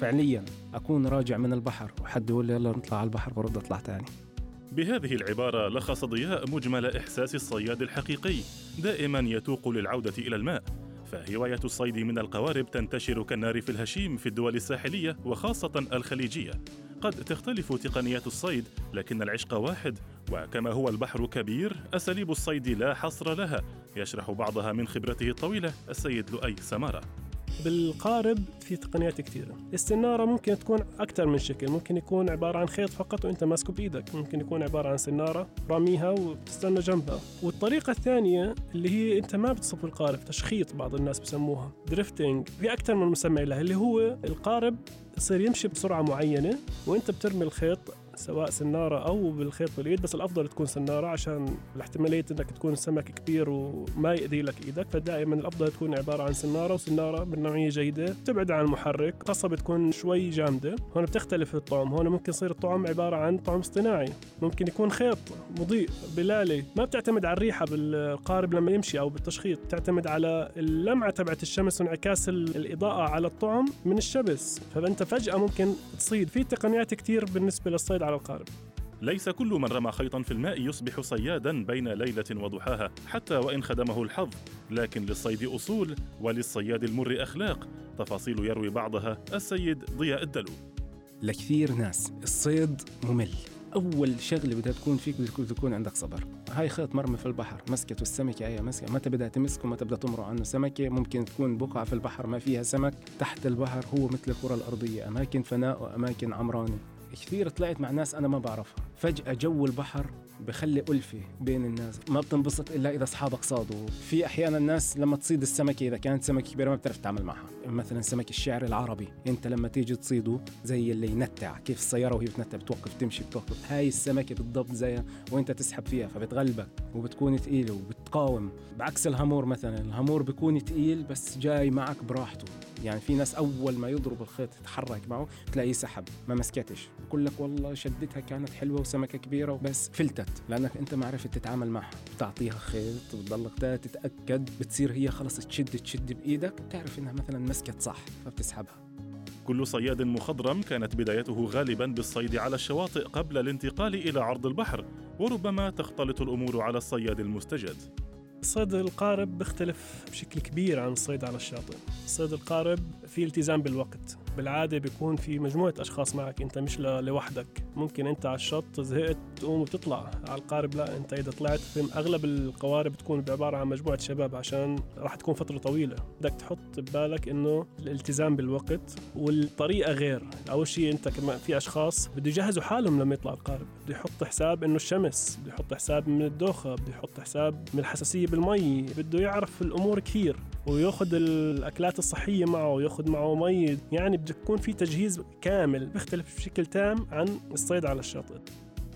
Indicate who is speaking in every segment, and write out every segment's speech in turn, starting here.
Speaker 1: فعليا أكون راجع من البحر. وحد يقول لي يلا نطلع على البحر برد اطلع تاني.
Speaker 2: بهذه العبارة لخص ضياء مجمل إحساس الصياد الحقيقي دائما يتوق للعودة إلى الماء. فهواية الصيد من القوارب تنتشر كالنار في الهشيم في الدول الساحلية وخاصة الخليجية. قد تختلف تقنيات الصيد لكن العشق واحد. وكما هو البحر كبير أساليب الصيد لا حصر لها. يشرح بعضها من خبرته الطويلة السيد لؤي سمارة.
Speaker 3: بالقارب في تقنيات كثيرة. السنارة ممكن تكون أكثر من شكل ممكن يكون عبارة عن خيط فقط وأنت ماسكه بإيدك. ممكن يكون عبارة عن سنارة راميها وتستنى جنبها. والطريقة الثانية اللي هي أنت ما بتصب القارب تشخيط بعض الناس بسموها دريفتنج في أكثر من مسمى لها اللي هو القارب يصير يمشي بسرعة معينة وأنت بترمي الخيط سواء سنارة أو بالخيط باليد بس الأفضل تكون سنارة عشان الاحتمالية إنك تكون السمك كبير وما يأذي لك إيدك. فدائما الأفضل تكون عبارة عن سنارة وسنارة من نوعية جيدة تبعد عن المحرك قصه بتكون شوي جامدة. هون بتختلف الطعم. هون ممكن يصير الطعم عبارة عن طعم اصطناعي. ممكن يكون خيط مضيء بلالي ما بتعتمد على الريحة بالقارب لما يمشي أو بالتشخيط. بتعتمد على اللمعة تبعت الشمس وانعكاس الإضاءة على الطعم من الشمس فأنت فجأة ممكن تصيد. في تقنيات كثير بالنسبة للصيد على القارب.
Speaker 2: ليس كل من رمى خيطا في الماء يصبح صيادا بين ليلة وضحاها حتى وإن خدمه الحظ. لكن للصيد أصول وللصياد المر أخلاق. تفاصيل يروي بعضها السيد ضياء الدلو.
Speaker 1: لكثير ناس الصيد ممل. أول شغلة بدها تكون فيك بدها تكون عندك صبر. هاي خيط مرمي في البحر مسكته السمكه هي مسكة. متى بدها تمسكه متى بدها تمرق عنه. سمكة ممكن تكون بقعه في البحر ما فيها سمك. تحت البحر هو مثل الكرة الأرضية. أماكن فناء وأماكن عمرانه كثير طلعت مع ناس أنا ما بعرفها. فجأة جو البحر بخلي ألفة بين الناس ما بتنبسط إلا إذا أصحابك صادوا. في أحيانا الناس لما تصيد السمكة إذا كانت سمكة كبيرة ما بتعرف تتعامل معها. مثلا سمك الشعر العربي أنت لما تيجي تصيده زي اللي ينتع كيف السيارة وهي بتنتع بتوقف تمشي بتوقف. هاي السمكة بالضبط زيها وأنت تسحب فيها فبتغلبك وبتكون ثقيلة وبتقاوم. بعكس الهامور مثلا الهامور بيكون ثقيل بس جاي معك براحته. يعني في ناس أول ما يضرب الخيط يتحرك معه تلاقيه سحب ما مسكتش. بقول لك والله شدتها كانت حلوة وسمكة كبيرة وبس فلتت لأنك أنت ما عرفت تتعامل معها. بتعطيها خيط وتضلك تتأكد بتصير هي خلص تشد تشد بإيدك بتعرف إنها مثلا مسكت صح فبتسحبها.
Speaker 2: كل صياد مخضرم كانت بدايته غالبا بالصيد على الشواطئ قبل الانتقال إلى عرض البحر وربما تختلط الأمور على الصياد المستجد.
Speaker 3: صيد القارب بيختلف بشكل كبير عن الصيد على الشاطئ. صيد القارب في التزام بالوقت. بالعادة بيكون في مجموعة أشخاص معك أنت مش لوحدك. ممكن أنت على الشط زهقت تقوم وتطلع على القارب لا أنت إذا طلعت في أغلب القوارب بتكون بعبارة عن مجموعة شباب عشان راح تكون فترة طويلة. بدك تحط ببالك إنه الالتزام بالوقت والطريقة غير. أول شيء أنت كمان في أشخاص بده يجهزوا حالهم لما يطلع القارب. بده يحط حساب إنه الشمس بده يحط حساب من الدوخة بده يحط حساب من الحساسية بالمي بده يعرف الأمور كثير. وياخذ الأكلات الصحية معه وياخذ معه مي. يعني بده يكون في تجهيز كامل بيختلف بشكل تام عن الصيد على الشاطئ.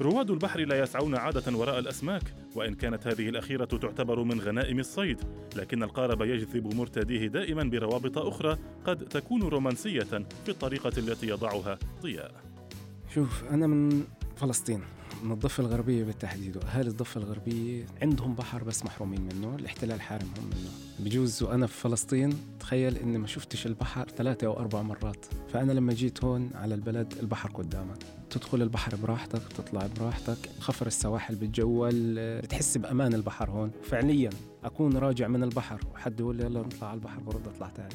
Speaker 2: رواد البحر لا يسعون عادة وراء الأسماك وإن كانت هذه الأخيرة تعتبر من غنائم الصيد. لكن القارب يجذب مرتديه دائما بروابط أخرى قد تكون رومانسية في الطريقة التي يضعها ضياء.
Speaker 1: شوف أنا من فلسطين. من الضفة الغربية بالتحديد وأهالي الضفة الغربية عندهم بحر بس محرومين منه الاحتلال حارمهم منه. بجوز وأنا في فلسطين تخيل إني ما شفتش البحر ثلاثة أو أربع مرات. فأنا لما جيت هون على البلد البحر قدامك. تدخل البحر براحتك تطلع براحتك خفر السواحل بتجول بتحس بأمان البحر هون. فعليا أكون راجع من البحر وحد يقول لي يلا نطلع على البحر برد أطلع تاني.